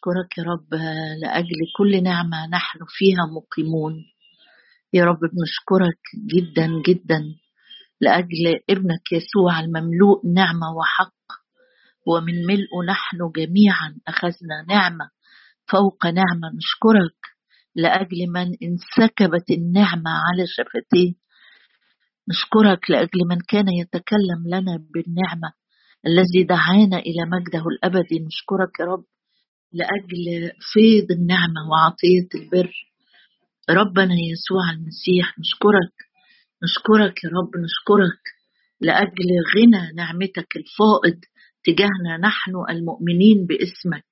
نشكرك يا رب لأجل كل نعمة نحن فيها مقيمون. يا رب بنشكرك جدا جدا لأجل ابنك يسوع المملوء نعمة وحق. ومن ملء نحن جميعا أخذنا نعمة فوق نعمة. نشكرك لأجل من انسكبت النعمة على شفتيه. نشكرك لأجل من كان يتكلم لنا بالنعمة الذي دعانا إلى مجده الأبدي. نشكرك يا رب لأجل فيض النعمة وعطية البر. ربنا يسوع المسيح نشكرك نشكرك يا رب نشكرك لأجل غنى نعمتك الفائض تجاهنا نحن المؤمنين باسمك.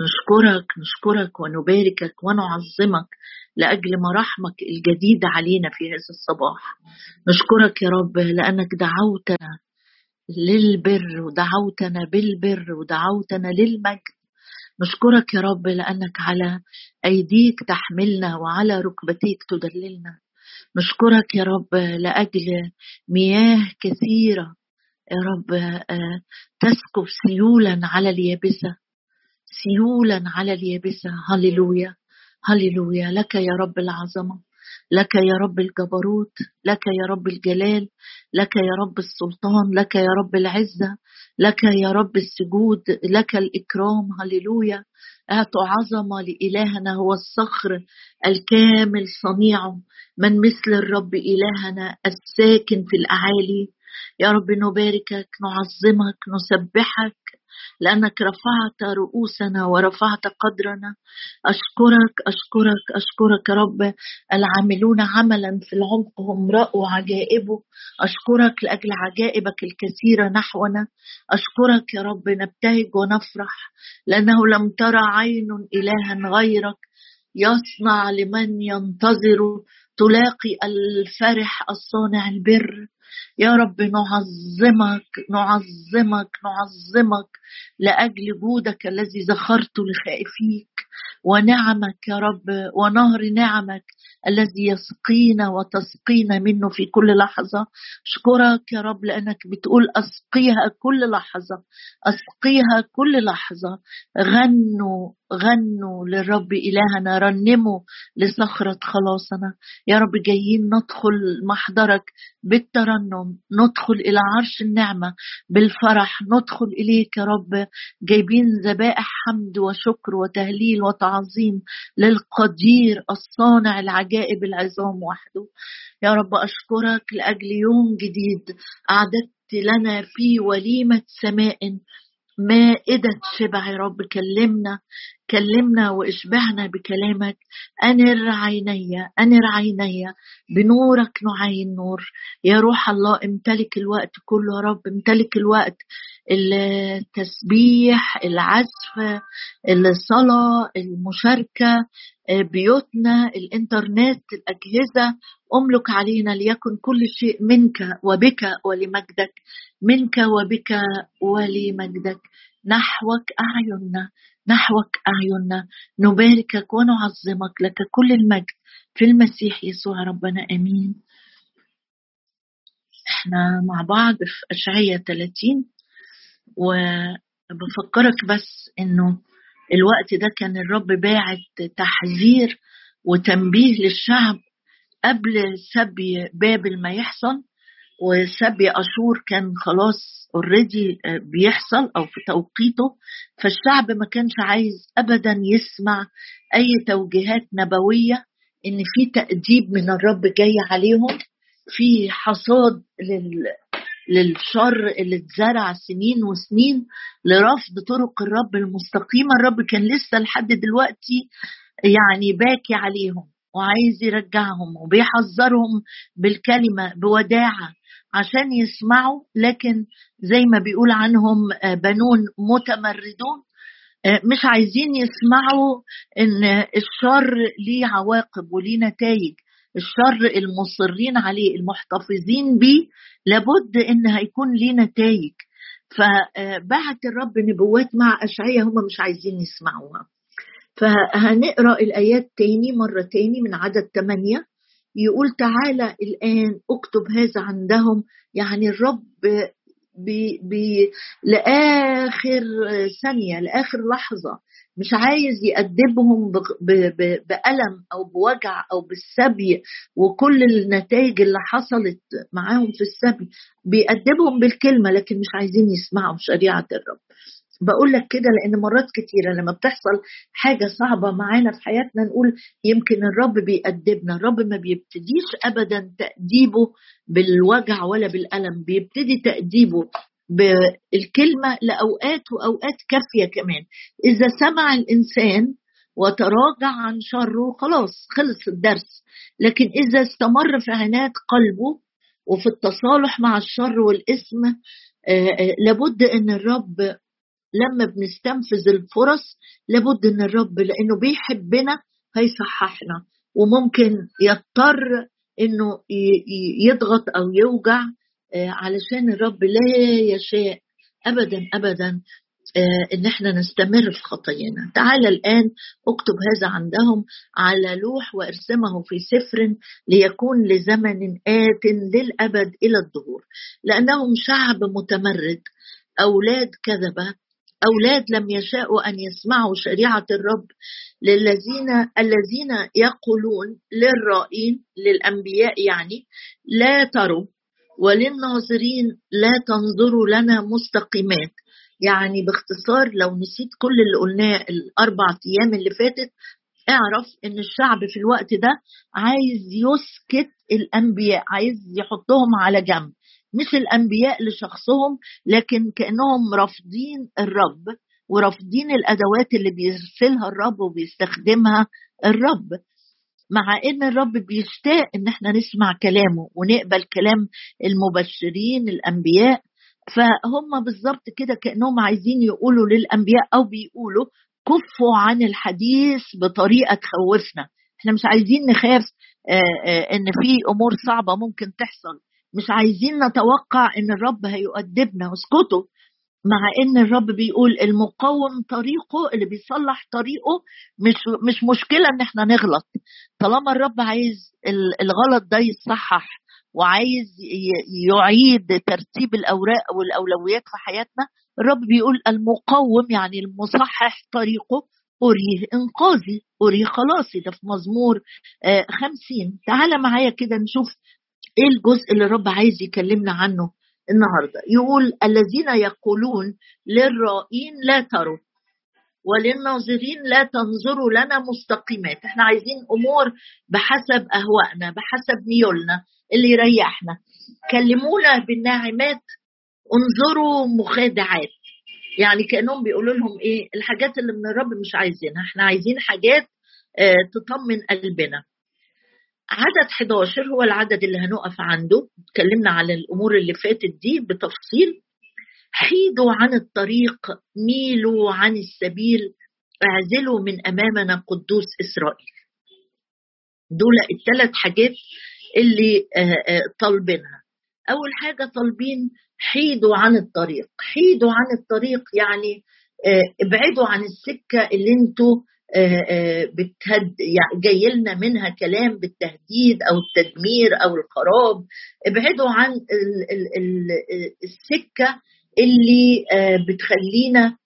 نشكرك نشكرك ونباركك ونعظمك لأجل مراحمك الجديدة علينا في هذا الصباح. نشكرك يا رب لأنك دعوتنا للبر ودعوتنا بالبر ودعوتنا للمجد. نشكرك يا رب لأنك على أيديك تحملنا وعلى ركبتيك تدللنا. نشكرك يا رب لأجل مياه كثيرة. يا رب آه، تسكب سيولا على اليابسة. سيولا على اليابسة. هللويا. هللويا. لك يا رب العظمة. لك يا رب الجبروت لك يا رب الجلال لك يا رب السلطان لك يا رب العزة لك يا رب السجود لك الإكرام هللويا. أعطوا عظمة لإلهنا هو الصخر الكامل صنيعه. من مثل الرب إلهنا الساكن في الأعالي يا رب نباركك نعظمك نسبحك لأنك رفعت رؤوسنا ورفعت قدرنا. أشكرك أشكرك أشكرك يا رب العاملون عملا في العمق هم رأوا عجائبه. أشكرك لأجل عجائبك الكثيرة نحونا. أشكرك يا رب نبتهج ونفرح لأنه لم ترى عين إلها غيرك. يصنع لمن ينتظر تلاقي الفرح الصانع البر. يا رب نعظمك نعظمك نعظمك لأجل جودك الذي زخرت لخائفيك. ونعمك يا رب ونهر نعمك الذي يسقينا وتسقينا منه في كل لحظة. اشكرك يا رب لأنك بتقول أسقيها كل لحظة أسقيها كل لحظة. غنوا غنوا للرب إلهنا رنموا لصخرة خلاصنا. يا رب جايين ندخل محضرك بالترنم ندخل إلى عرش النعمة بالفرح ندخل إليك يا رب جايبين ذبائح حمد وشكر وتهليل وتعظيم للقدير الصانع العجائب العظام وحده. يا رب أشكرك لأجل يوم جديد أعددت لنا فيه وليمة سماء مائدة شبع يا رب كلمنا كلمنا واشبعنا بكلامك. أنر عيني أنر عيني بنورك نعين نور يا روح الله امتلك الوقت كله يا رب امتلك الوقت. التسبيح العزف الصلاة المشاركة بيوتنا الإنترنت الأجهزة. أملك علينا ليكن كل شيء منك وبك ولمجدك منك وبك ولمجدك. نحوك أعيننا نحوك أعيننا. نباركك ونعظمك لك كل المجد. في المسيح يسوع ربنا آمين. إحنا مع بعض في أشعية 30 وبفكرك بس إنه الوقت ده كان الرب باعت تحذير وتنبيه للشعب قبل سبي بابل ما يحصل وسبي أشور كان خلاص already بيحصل أو في توقيته فالشعب ما كانش عايز ابدا يسمع أي توجيهات نبوية إن في تأديب من الرب جاي عليهم في حصاد لل للشر اللي اتزرع سنين وسنين لرفض طرق الرب المستقيمة. الرب كان لسه لحد دلوقتي يعني باكي عليهم وعايز يرجعهم وبيحذرهم بالكلمة بوداعة عشان يسمعوا. لكن زي ما بيقول عنهم آه، بنون متمردون آه، مش عايزين يسمعوا إن الشر ليه عواقب وليه نتائج. الشر المصرين عليه المحتفظين بيه لابد إن هيكون ليه نتائج. فبعت الرب نبوات مع اشعياء هم مش عايزين يسمعوها. فهنقرأ الآيات تاني مرة تاني من عدد ثمانيه يقول تعالى الآن اكتب هذا عندهم. يعني الرب بي بي لآخر ثانية لآخر لحظة. مش عايز يأدبهم بألم أو بوجع أو بالسبي وكل النتائج اللي حصلت معاهم في السبي. بيأدبهم بالكلمة لكن مش عايزين يسمعوا شريعة الرب. بقول لك كده لأن مرات كتيرة لما بتحصل حاجة صعبة معانا في حياتنا نقول يمكن الرب بيأدبنا الرب ما بيبتديش ابدا تأديبه بالوجع ولا بالألم بيبتدي تأديبه بالكلمة لأوقات وأوقات كافية كمان. إذا سمع الإنسان وتراجع عن شره خلاص خلص الدرس. لكن إذا استمر في عناد قلبه وفي التصالح مع الشر والإثم آه، آه، لابد إن الرب لما بنستنفذ الفرص لابد ان الرب لأنه بيحبنا هيصححنا وممكن يضطر إنه يضغط أو يوجع آه، علشان الرب لا يشاء ابدا ابدا آه، إن إحنا نستمر في خطايانا. تعال الآن اكتب هذا عندهم على لوح وارسمه في سفر ليكون لزمن آت للأبد إلى الظهور لأنهم شعب متمرد أولاد كذبة أولاد لم يشاءوا أن يسمعوا شريعة الرب للذين الذين يقولون للرائين للأنبياء يعني لا تروا وللناظرين لا تنظروا لنا مستقيمات. يعني باختصار لو نسيت كل اللي قلناه الأربع أيام اللي فاتت اعرف إن الشعب في الوقت ده عايز يسكت الأنبياء عايز يحطهم على جنب. مش الأنبياء لشخصهم لكن كأنهم رافضين الرب ورافضين الأدوات اللي بيرسلها الرب وبيستخدمها الرب. مع إن الرب بيشتاق إن إحنا نسمع كلامه ونقبل كلام المبشرين الأنبياء فهم بالظبط كده كأنهم عايزين يقولوا للأنبياء أو بيقولوا كفوا عن الحديث بطريقة تخوفنا. إحنا مش عايزين نخاف آه، آه، إن في أمور صعبة ممكن تحصل. مش عايزين نتوقع إن الرب هيؤدبنا. اسكتوا. مع إن الرب بيقول المقوم طريقه اللي بيصلح طريقه مش مش مشكلة إن إحنا نغلط. طالما الرب عايز الغلط ده يتصحح وعايز يعيد ترتيب الأوراق والأولويات في حياتنا الرب بيقول المقوم يعني المصحح طريقه. أريه إنقاذي أريه خلاصي. ده في مزمور آه، خمسين. تعال معايا كده نشوف إيه الجزء اللي الرب عايز يكلمنا عنه النهارده؟ يقول الذين يقولون للرائين لا تروا وللناظرين لا تنظروا لنا مستقيمات. إحنا عايزين أمور بحسب أهوائنا بحسب ميولنا اللي يريحنا. كلمونا بالناعمات انظروا مخادعات. يعني كأنهم بيقولوا لهم إيه؟ الحاجات اللي من الرب مش عايزينها. إحنا عايزين حاجات آه تطمن قلبنا. عدد 11 هو العدد اللي هنقف عنده. اتكلمنا على الأمور اللي فاتت دي بتفصيل. حيدوا عن الطريق ميلوا عن السبيل اعزلوا من أمامنا قدوس إسرائيل. دول الثلاث حاجات اللي آه، آه، طالبينها. أول حاجة طالبين حيدوا عن الطريق. حيدوا عن الطريق يعني آه، ابعدوا عن السكة اللي أنتوا بتهد يعني جاي لنا منها كلام بالتهديد أو التدمير أو الخراب. ابعدوا عن السكة اللي آه، بتخلينا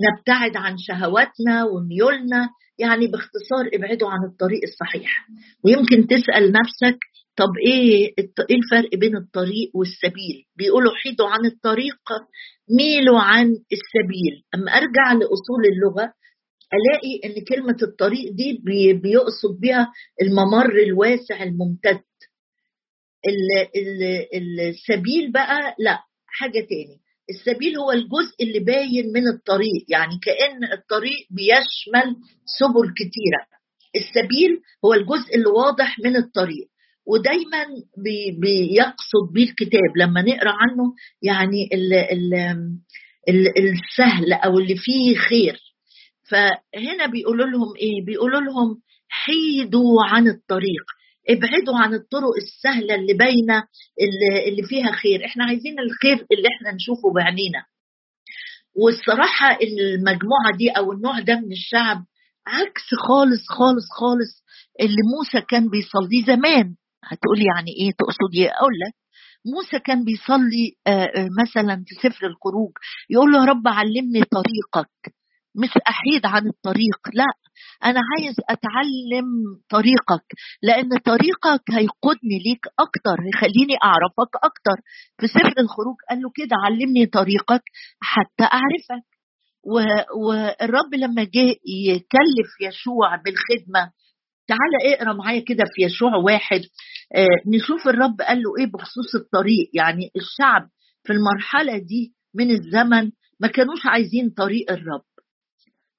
نبتعد عن شهواتنا وميولنا. يعني باختصار ابعدوا عن الطريق الصحيح. ويمكن تسأل نفسك طب إيه إيه الفرق بين الطريق والسبيل؟ بيقولوا حيدوا عن الطريق ميلوا عن السبيل. أما أرجع لأصول اللغة ألاقي إن كلمة الطريق دي بيقصد بها الممر الواسع الممتد. السبيل بقى لأ حاجة تاني. السبيل هو الجزء اللي باين من الطريق يعني كأن الطريق بيشمل سبل كتيرة. السبيل هو الجزء اللي واضح من الطريق ودايما بي بيقصد بيه الكتاب. لما نقرأ عنه يعني ال ال ال السهل أو اللي فيه خير. فهنا بيقولوا لهم إيه؟ بيقولوا لهم حيدوا عن الطريق. ابعدوا عن الطرق السهلة اللي باينة اللي, فيها خير. إحنا عايزين الخير اللي إحنا نشوفه بعينينا. والصراحة المجموعة دي أو النوع ده من الشعب عكس خالص خالص خالص اللي موسى كان بيصليه زمان. هتقولي يعني إيه تقصد إيه؟ أقول لك. موسى كان بيصلي مثلا في سفر الخروج. يقول له يا رب علمني طريقك. مش أحيد عن الطريق. لا أنا عايز أتعلم طريقك لأن طريقك هيقودني ليك أكتر هيخليني أعرفك أكتر. في سفر الخروج قال له كده علمني طريقك حتى أعرفك. والرب لما جه يكلف يشوع بالخدمة تعالى اقرأ معايا كده في يشوع واحد. آه نشوف الرب قال له إيه بخصوص الطريق. يعني الشعب في المرحلة دي من الزمن ما كانوش عايزين طريق الرب.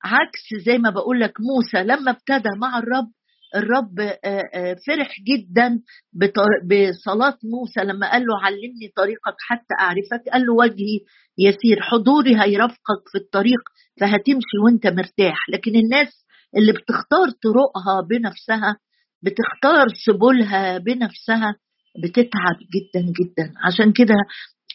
عكس زي ما بقول لك موسى لما ابتدى مع الرب الرب فرح جدا بصلاة موسى لما قال له علمني طريقك حتى أعرفك قال له وجهي يسير حضوري هيرافقك في الطريق فهتمشي وأنت مرتاح. لكن الناس اللي بتختار طرقها بنفسها بتختار سبلها بنفسها بتتعب جدا جدا. عشان كده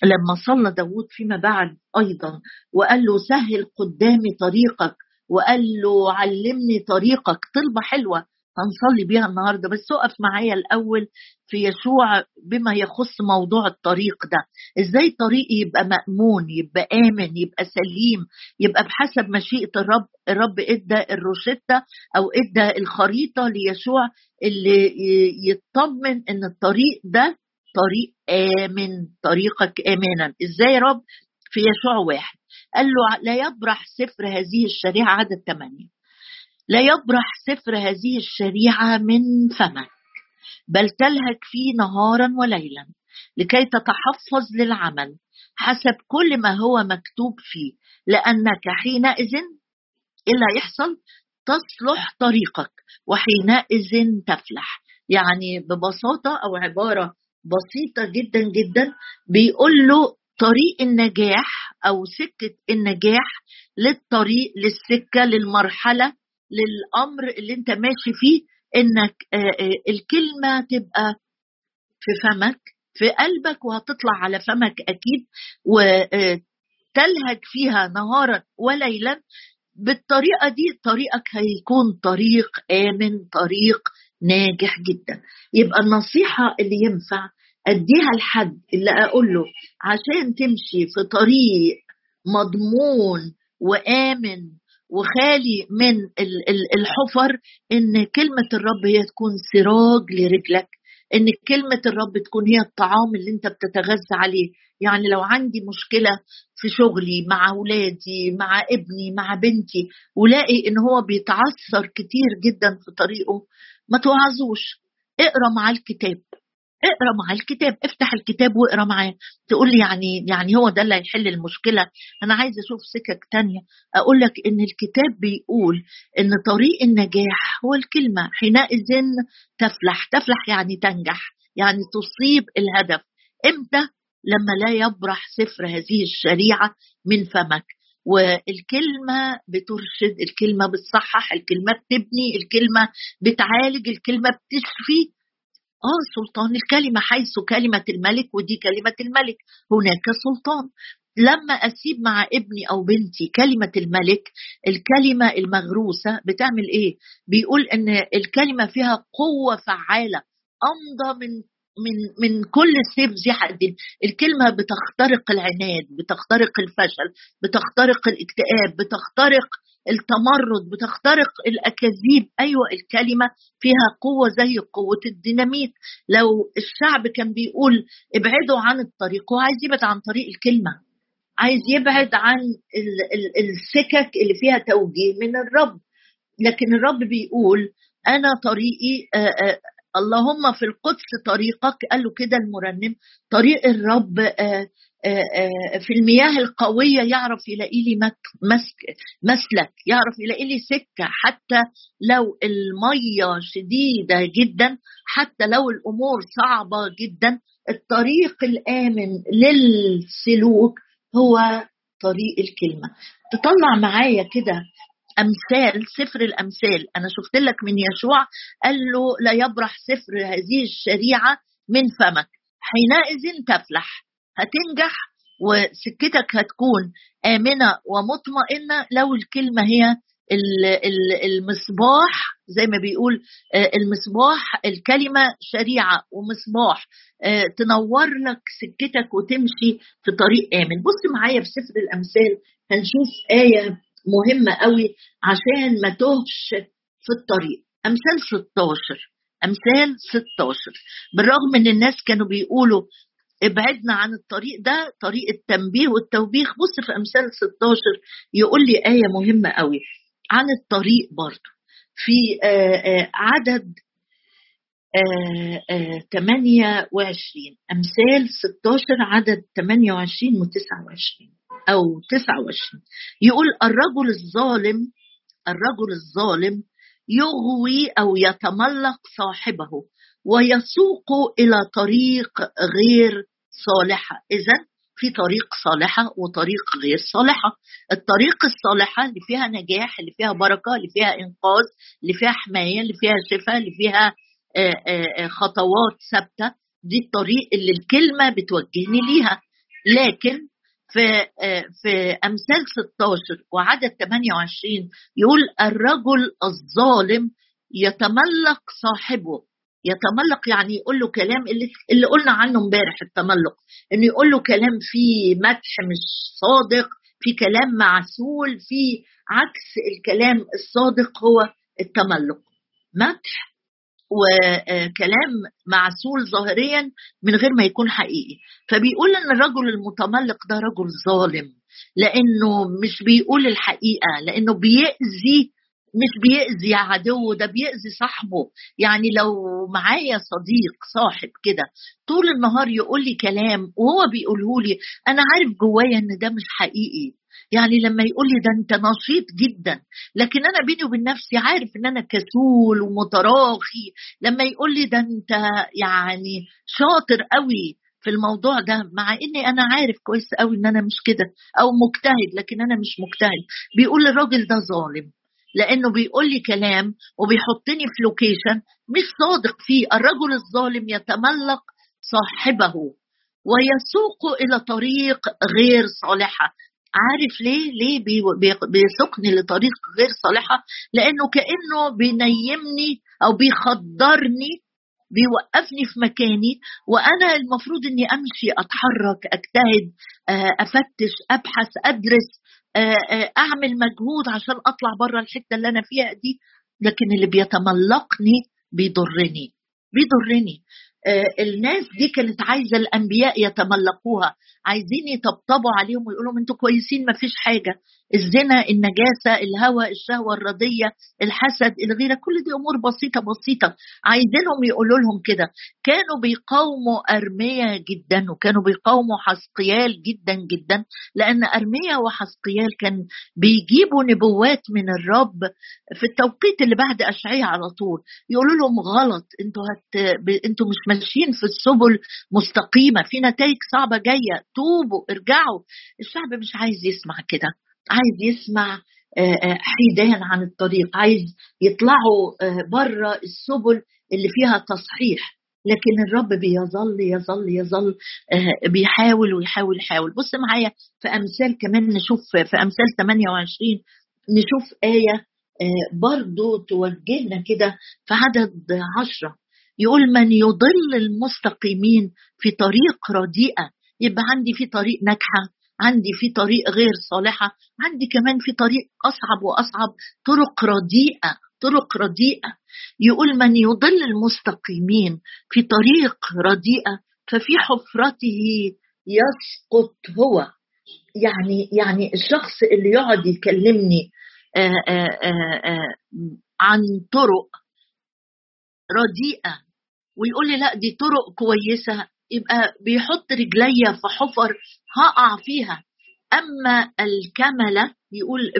لما صلى داود فيما بعد أيضا وقال له سهل قدامي طريقك وقال له علمني طريقك طلبة حلوة هنصلي بيها النهارده بس اقف معايا الأول في يشوع بما يخص موضوع الطريق ده. إزاي طريقي يبقى مأمون يبقى آمن يبقى سليم يبقى بحسب مشيئة الرب الرب إدى الروشتة أو إدى الخريطة ليشوع اللي يطمن إن الطريق ده طريق آمن طريقك آمانا. إزاي رب؟ في يشوع واحد. قال له لا يبرح سفر هذه الشريعة عدد ثمانية. لا يبرح سفر هذه الشريعة من فمك بل تلهك فيه نهارا وليلا لكي تتحفظ للعمل حسب كل ما هو مكتوب فيه لأنك حينئذ إيه اللي هيحصل؟ تصلح طريقك وحينئذ تفلح. يعني ببساطة أو عبارة بسيطة جدا جدا بيقول له طريق النجاح أو سكة النجاح للطريق للسكة للمرحلة للأمر اللي أنت ماشي فيه إنك الكلمة تبقى في فمك في قلبك وهتطلع على فمك أكيد وتلهج فيها نهارا وليلا. بالطريقة دي طريقك هيكون طريق آمن طريق ناجح جدا. يبقى النصيحة اللي ينفع أديها لحد اللي أقول له عشان تمشي في طريق مضمون وآمن وخالي من الحفر إن كلمة الرب هي تكون سراج لرجلك إن كلمة الرب تكون هي الطعام اللي أنت بتتغذى عليه. يعني لو عندي مشكلة في شغلي مع اولادي مع ابني مع بنتي ولاقي إن هو بيتعثر كتير جدا في طريقه ما توعظوش. اقرأ معاه الكتاب. اقرأ معاه الكتاب افتح الكتاب واقرأ معاه. تقول لي يعني يعني هو ده اللي هيحل المشكلة. أنا عايزه أشوف سكك تانية. أقول لك إن الكتاب بيقول إن طريق النجاح هو الكلمة. حينئذ تفلح. تفلح يعني تنجح. يعني تصيب الهدف. إمتى؟ لما لا يبرح سفر هذه الشريعة من فمك. والكلمة بترشد الكلمة بتصحح الكلمة بتبني الكلمة بتعالج الكلمة بتشفي. آه سلطان الكلمة حيث كلمة الملك ودي كلمة الملك. هناك سلطان. لما أسيب مع ابني أو بنتي كلمة الملك الكلمة المغروسة بتعمل إيه؟ بيقول إن الكلمة فيها قوة فعالة أمضى من من من كل سيف ذي حدين الكلمة بتخترق العناد بتخترق الفشل بتخترق الاكتئاب بتخترق التمرد بتخترق الأكاذيب. أيوه الكلمة فيها قوة زي قوة الديناميت. لو الشعب كان بيقول ابعدوا عن الطريق هو عايز يبعد عن طريق الكلمة. عايز يبعد عن ال ال السكك اللي فيها توجيه من الرب. لكن الرب بيقول أنا طريقي آآ آآ اللهم في القدس طريقك. قال له كده المرنم طريق الرب في المياه القوية يعرف يلاقي لي مسلك يعرف يلاقي لي سكة حتى لو المية شديدة جدا حتى لو الأمور صعبة جدا الطريق الآمن للسلوك هو طريق الكلمة. تطلع معايا كده أمثال سفر الأمثال. أنا شفت لك من يشوع قال له لا يبرح سفر هذه الشريعة من فمك. حينئذ تفلح. هتنجح وسكتك هتكون آمنة ومطمئنة. لو الكلمة هي المصباح زي ما بيقول آه، المصباح الكلمة شريعة ومصباح. آه، تنور لك سكتك وتمشي في طريق آمن. بص معايا في سفر الأمثال هنشوف آية مهمة قوي عشان ما تهش في الطريق. أمثال 16 أمثال 16 بالرغم إن الناس كانوا بيقولوا ابعدنا عن الطريق ده طريق التنبيه والتوبيخ. بص في أمثال 16 يقول لي آية مهمة قوي عن الطريق برضه في آه، آه، عدد 28 آه، أمثال 16 عدد 28 و 29 أو 29 يقول الرجل الظالم الرجل الظالم يغوي أو يتملق صاحبه ويسوق إلى طريق غير صالحة. إذا في طريق صالحة وطريق غير صالحة. الطريق الصالحة اللي فيها نجاح اللي فيها بركة اللي فيها إنقاذ اللي فيها حماية اللي فيها شفاء اللي فيها آه، آه، آه، خطوات ثابتة دي الطريق اللي الكلمة بتوجهني ليها. لكن في في أمثال 16 وعدد 28 يقول الرجل الظالم يتملق صاحبه. يتملق يعني يقول له كلام اللي اللي قلنا عنه امبارح التملق. إنه يقول له كلام فيه مدح مش صادق في كلام معسول في عكس الكلام الصادق هو التملق. مدح وكلام معسول ظاهريا من غير ما يكون حقيقي. فبيقول إن الرجل المتملق ده رجل ظالم لأنه مش بيقول الحقيقة لأنه بيأذي مش بيأذي عدو ده بيأذي صاحبه. يعني لو معايا صديق صاحب كده طول النهار يقول لي كلام وهو بيقوله لي أنا عارف جوايا إن ده مش حقيقي. يعني لما يقول لي ده أنت نشيط جدا لكن أنا بيني وبين نفسي عارف إن أنا كسول ومتراخي. لما يقول لي ده أنت يعني شاطر قوي في الموضوع ده مع إني أنا عارف كويس قوي إن أنا مش كده أو مجتهد لكن أنا مش مجتهد. بيقول الراجل ده ظالم. لأنه بيقول لي كلام وبيحطني في لوكيشن مش صادق فيه. الرجل الظالم يتملق صاحبه ويسوق إلى طريق غير صالحة. عارف ليه؟ ليه بيسوقني لطريق غير صالحة؟ لأنه كأنه بينيمني أو بيخدرني بيوقفني في مكاني وأنا المفروض إني أمشي أتحرك أجتهد آه، أفتش أبحث أدرس أعمل مجهود عشان أطلع بره الحتة اللي أنا فيها دي لكن اللي بيتملقني بيضرني بيضرني. الناس دي كانت عايزة الأنبياء يتملقوها عايزين يطبطبوا عليهم ويقولوا أنتوا كويسين ما فيش حاجة. الزنا النجاسة الهوى الشهوة الرديه الحسد الغيره كل دي أمور بسيطة بسيطة. عايزينهم يقولوا لهم كده. كانوا بيقاوموا ارميا جدا وكانوا بيقاوموا حسقيال جدا جدا. لأن ارميا وحسقيال كان بيجيبوا نبوات من الرب في التوقيت اللي بعد اشعياء على طول. يقولوا لهم غلط. أنتوا هت... أنتوا مش ماشيين في السبل مستقيمة. في نتائج صعبة جاية. توبوا ارجعوا. الشعب مش عايز يسمع كده. عايز يسمع آه، آه، حيدان عن الطريق عايز يطلعوا آه، بره السبل اللي فيها تصحيح. لكن الرب بيظل يظل يظل بيحاول ويحاول يحاول. بص معايا في أمثال كمان نشوف في أمثال 28 نشوف آية برضو توجهنا كده في عدد عشرة. يقول من يضل المستقيمين في طريق رديئة. يبقى عندي في طريق ناجحة. عندي في طريق غير صالحة عندي كمان في طريق أصعب وأصعب طرق رديئة طرق رديئة. يقول من يضل المستقيمين في طريق رديئة ففي حفرته يسقط هو. يعني يعني الشخص اللي يقعد يكلمني آآ آآ آآ عن طرق رديئة ويقول لي لا دي طرق كويسة يبقى بيحط رجليا في حفر هقع فيها. أما الكمله يقول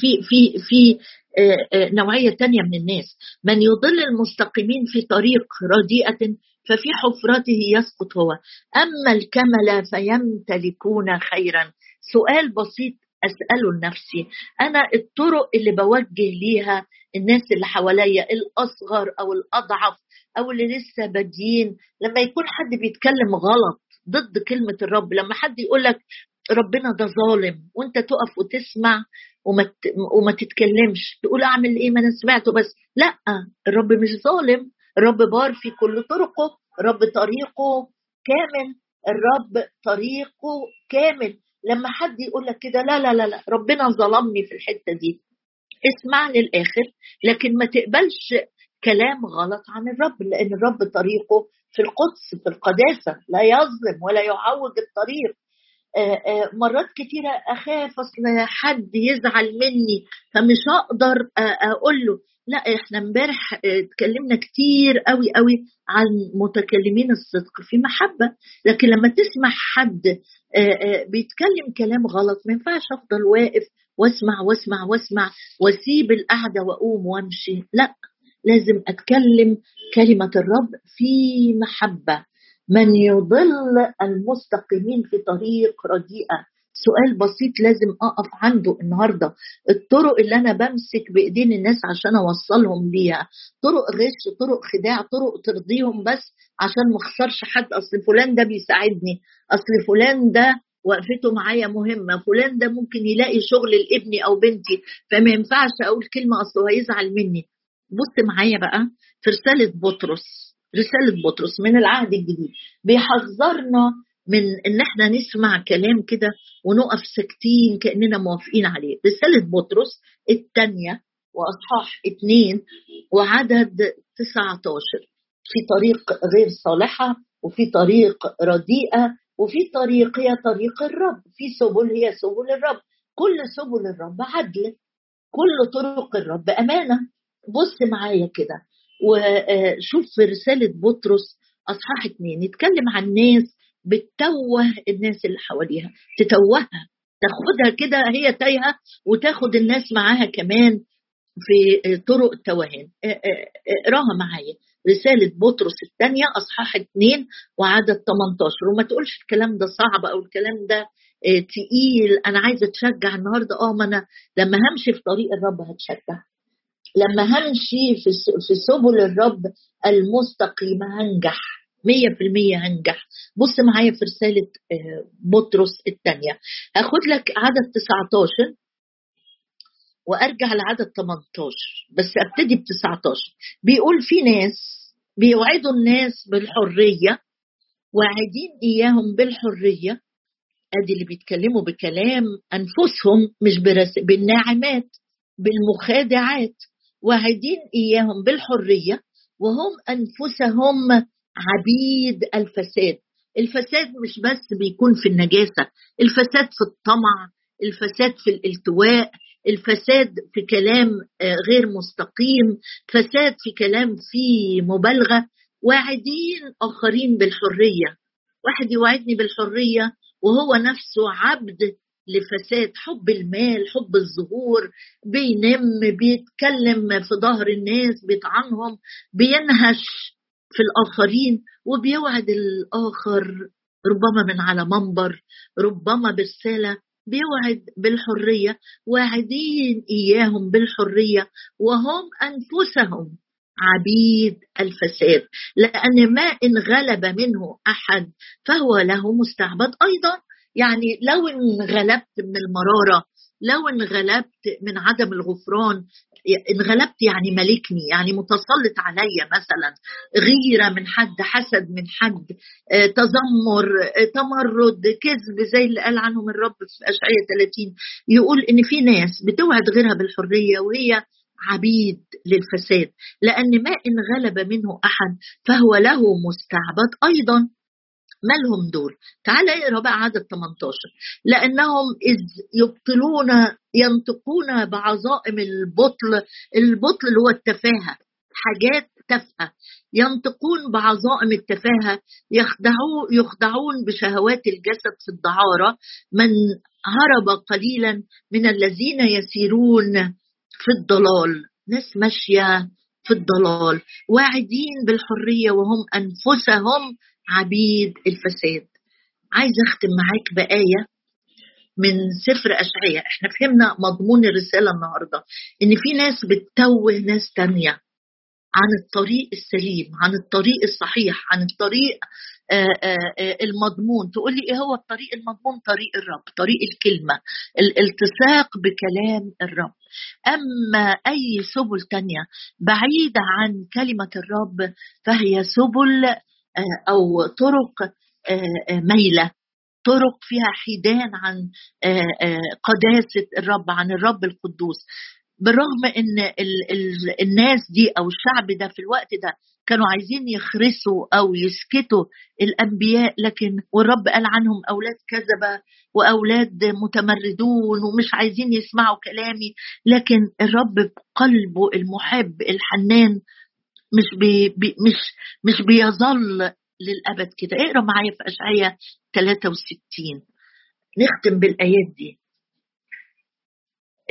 في في في آه، آه، نوعية تانية من الناس. من يضل المستقيمين في طريق رديئة ففي حفرته يسقط هو. أما الكمله فيمتلكون خيرا. سؤال بسيط اساله لنفسي أنا الطرق اللي بوجه ليها الناس اللي حواليا الأصغر أو الأضعف أو اللي لسه بادين لما يكون حد بيتكلم غلط ضد كلمة الرب. لما حد يقول لك ربنا ده ظالم وانت تقف وتسمع وما وما تتكلمش تقول أعمل إيه؟ ما أنا سمعته بس. لأ الرب مش ظالم. الرب بار في كل طرقه. الرب طريقه كامل. الرب طريقه كامل. لما حد يقول لك كده لا لا لا لا ربنا ظلمني في الحتة دي. اسمع للآخر لكن ما تقبلش كلام غلط عن الرب لأن الرب طريقه في القدس في القداسة لا يظلم ولا يعوج الطريق. آه، آه، مرات كتيرة أخاف أصل حد يزعل مني فمش هقدر آه، أقول له. لا إحنا امبارح اتكلمنا كتير قوي قوي عن متكلمين الصدق في محبة. لكن لما تسمع حد بيتكلم كلام غلط ما ينفعش أفضل واقف واسمع واسمع واسمع وأسيب القعدة وأقوم وأمشي. لا. لازم أتكلم كلمة الرب في محبة. من يضل المستقيمين في طريق رديئة؟ سؤال بسيط لازم أقف عنده النهارده. الطرق اللي أنا بمسك بإيدين الناس عشان أوصلهم ليها. طرق غش طرق خداع طرق ترضيهم بس عشان ما أخسرش حد. أصل فلان ده بيساعدني. أصل فلان ده وقفته معايا مهمة. فلان ده ممكن يلاقي شغل لابني أو بنتي. فما ينفعش أقول كلمة أصله هيزعل مني. بص معايا بقى في رسالة بطرس رسالة بطرس من العهد الجديد. بيحذرنا من إن إحنا نسمع كلام كده ونقف ساكتين كأننا موافقين عليه. رسالة بطرس الثانية وأصحاح اثنين وعدد 19 في طريق غير صالحة وفي طريق رديئة وفي طريق هي طريق الرب. في سبل هي سبل الرب. كل سبل الرب عدل. كل طرق الرب أمانة. بص معايا كده وشوف في رسالة بطرس أصحاح اتنين يتكلم عن ناس بتتوه الناس اللي حواليها تتوهها تاخدها كده هي تايهة وتاخد الناس معاها كمان في طرق التوهان. اقراها معايا. رسالة بطرس الثانية أصحاح اثنين وعدد 18 وما تقولش الكلام ده صعب أو الكلام ده تقيل أنا عايزة أتشجع النهاردة. أه ما أنا لما همشي في طريق الرب هتشجع. لما همشي في سبل الرب المستقيمة هنجح مية في المية هنجح. بص معايا في رسالة آه، بطرس الثانية هاخد لك عدد 19 وأرجع لعدد 18 بس أبتدي ب 19 بيقول في ناس بيوعدوا الناس بالحرية واعدين إياهم بالحرية. أدي اللي بيتكلموا بكلام أنفسهم مش بالناعمات بالمخادعات. واعدين إياهم بالحرية وهم أنفسهم عبيد الفساد. الفساد مش بس بيكون في النجاسة الفساد في الطمع الفساد في الالتواء الفساد في كلام آه، غير مستقيم فساد في كلام فيه مبالغة. واعدين آخرين بالحرية. واحد يوعدني بالحرية وهو نفسه عبد لفساد حب المال حب الظهور بينم بيتكلم في ظهر الناس بيطعنهم بينهش في الآخرين وبيوعد الآخر ربما من على منبر ربما برسالة بيوعد بالحرية واعدين إياهم بالحرية وهم أنفسهم عبيد الفساد. لأن ما إن غلب منه أحد فهو له مستعبد أيضا. يعني لو انغلبت من المرارة لو انغلبت من عدم الغفران انغلبت يعني ملكني يعني متسلط عليا مثلا غيرة من حد حسد من حد آه، تذمر آه، تمرد كذب زي اللي قال عنهم الرب في أشعية 30 يقول إن في ناس بتوعد غيرها بالحرية وهي عبيد للفساد لأن ما إن غلب منه أحد فهو له مستعبد أيضا. مالهم دول تعال اقرا بقى عدد 18 لأنهم إذ يبطلون ينطقون بعظائم البطل البطل اللي هو التفاهة حاجات تافهة. ينطقون بعظائم التفاهة يخدعون يخدعون بشهوات الجسد في الدعارة. من هرب قليلا من الذين يسيرون في الضلال. ناس ماشية في الضلال واعدين بالحرية وهم أنفسهم عبيد الفساد. عايز أختم معاك بآية من سفر أشعية. إحنا فهمنا مضمون الرسالة النهاردة إن في ناس بتتوه ناس تانية عن الطريق السليم عن الطريق الصحيح عن الطريق آه، آه، المضمون. تقول لي إيه هو الطريق المضمون؟ طريق الرب طريق الكلمة الالتصاق بكلام الرب. أما أي سبل تانية بعيدة عن كلمة الرب فهي سبل أو طرق ميلة. طرق فيها حيدان عن قداسة الرب عن الرب القدوس. بالرغم إن ال ال الناس دي أو الشعب ده في الوقت ده كانوا عايزين يخرسوا أو يسكتوا الأنبياء لكن والرب قال عنهم أولاد كذبة وأولاد متمردون ومش عايزين يسمعوا كلامي لكن الرب بقلبه المحب الحنان مش بي بي مش مش بيظل للأبد كده. اقرأ معايا في اشعياء 63 نختم بالآيات دي.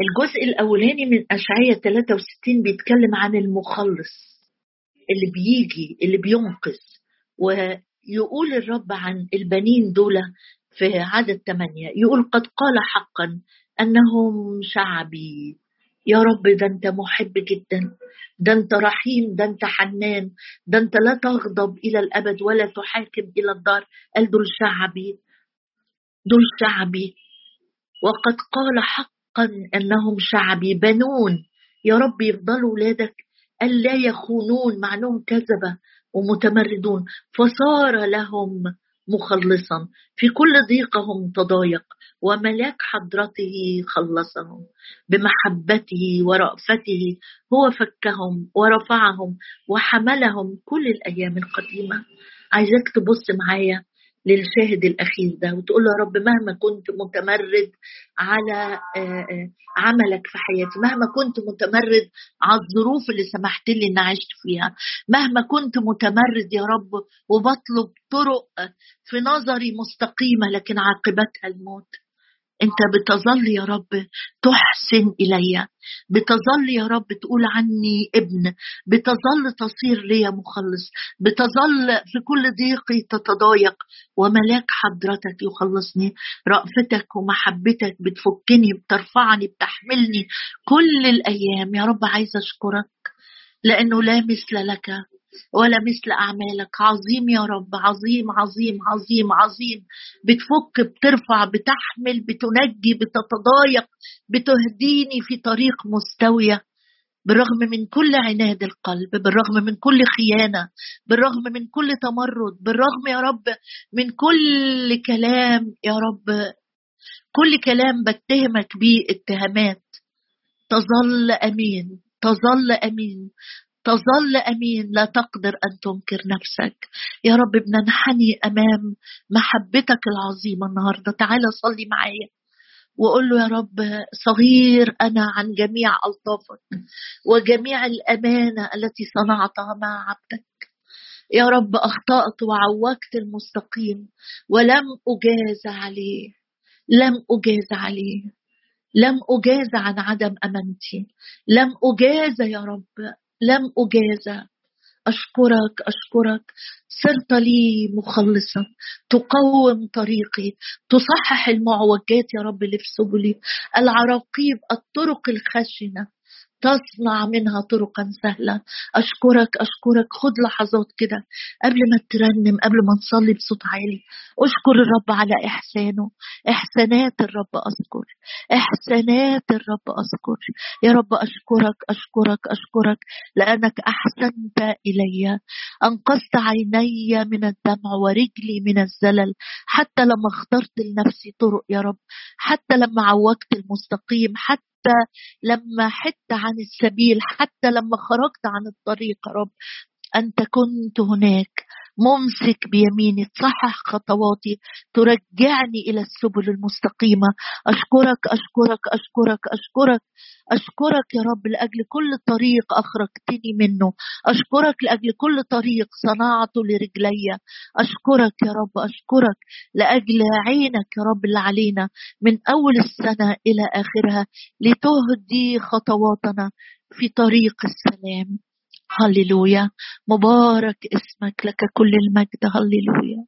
الجزء الأولاني من اشعياء 63 بيتكلم عن المخلص اللي بيجي اللي بينقذ. ويقول الرب عن البنين دول في عدد ثمانية يقول قد قال حقا أنهم شعبي. يا رب ده أنت محب جدا ده أنت رحيم ده أنت حنان ده أنت لا تغضب إلى الأبد ولا تحاكم إلى الدار. قال دول شعبي دول شعبي. وقد قال حقا أنهم شعبي بنون. يا رب يفضلوا ولادك. ألا يخونون مع أنهم كذبة ومتمردون. فصار لهم مخلصا. في كل ضيقهم تضايق. وملاك حضرته خلصهم بمحبته ورأفته هو فكهم ورفعهم وحملهم كل الأيام القديمة. عايزاك تبص معايا للشاهد الأخير ده وتقول له يا رب مهما كنت متمرد على آه، آه، عملك في حياتي مهما كنت متمرد على الظروف اللي سمحت لي ان عشت فيها مهما كنت متمرد يا رب وبطلب طرق في نظري مستقيمة لكن عاقبتها الموت. أنت بتظل يا رب تحسن إلي. بتظل يا رب تقول عني ابن. بتظل تصير لي مخلص. بتظل في كل ضيقي تتضايق. وملاك حضرتك يخلصني. رأفتك ومحبتك بتفكني بترفعني بتحملني. كل الأيام يا رب عايزة أشكرك لأنه لا مثل لك. ولا مثل أعمالك. عظيم يا رب. عظيم عظيم عظيم عظيم. بتفك بترفع بتحمل بتنجي بتتضايق بتهديني في طريق مستوية بالرغم من كل عناد القلب بالرغم من كل خيانة بالرغم من كل تمرد بالرغم يا رب من كل كلام يا رب. كل كلام بتهمك بيه اتهامات. تظل أمين تظل أمين. تظل أمين لا تقدر أن تنكر نفسك. يا رب بننحني أمام محبتك العظيمة النهارده. تعالى صلي معايا وقول له يا رب صغير أنا عن جميع ألطافك وجميع الأمانة التي صنعتها مع عبدك. يا رب أخطأت وعوجت المستقيم ولم أجاز عليه. لم أجاز عليه. لم أجاز عن عدم أمانتي. لم أجاز يا رب لم أجازى أشكرك أشكرك. صرت لي مخلصا. تقوم طريقي. تصحح المعوجات يا رب اللي في سبلي. العراقيب الطرق الخشنة. تصنع منها طرقا سهلة أشكرك أشكرك. خد لحظات كده قبل ما ترنم قبل ما نصلي بصوت عالي. أشكر الرب على إحسانه. إحسانات الرب أذكر. إحسانات الرب أذكر. يا رب أشكرك أشكرك أشكرك لأنك أحسنت إلي. أنقذت عيني من الدمع ورجلي من الزلل. حتى لما اخترت لنفسي طرق يا رب. حتى لما عوجت المستقيم. حتى حتى لما حدت عن السبيل حتى لما خرجت عن الطريق رب أنت كنت هناك. ممسك بيميني تصحح خطواتي. ترجعني إلى السبل المستقيمة. أشكرك أشكرك أشكرك أشكرك. أشكرك يا رب لأجل كل طريق أخرجتني منه. أشكرك لأجل كل طريق صنعته لرجلي. أشكرك يا رب أشكرك لأجل عينك يا رب اللي علينا من أول السنة إلى آخرها لتهدي خطواتنا في طريق السلام. هللويا. مبارك اسمك لك كل المجد. هللويا.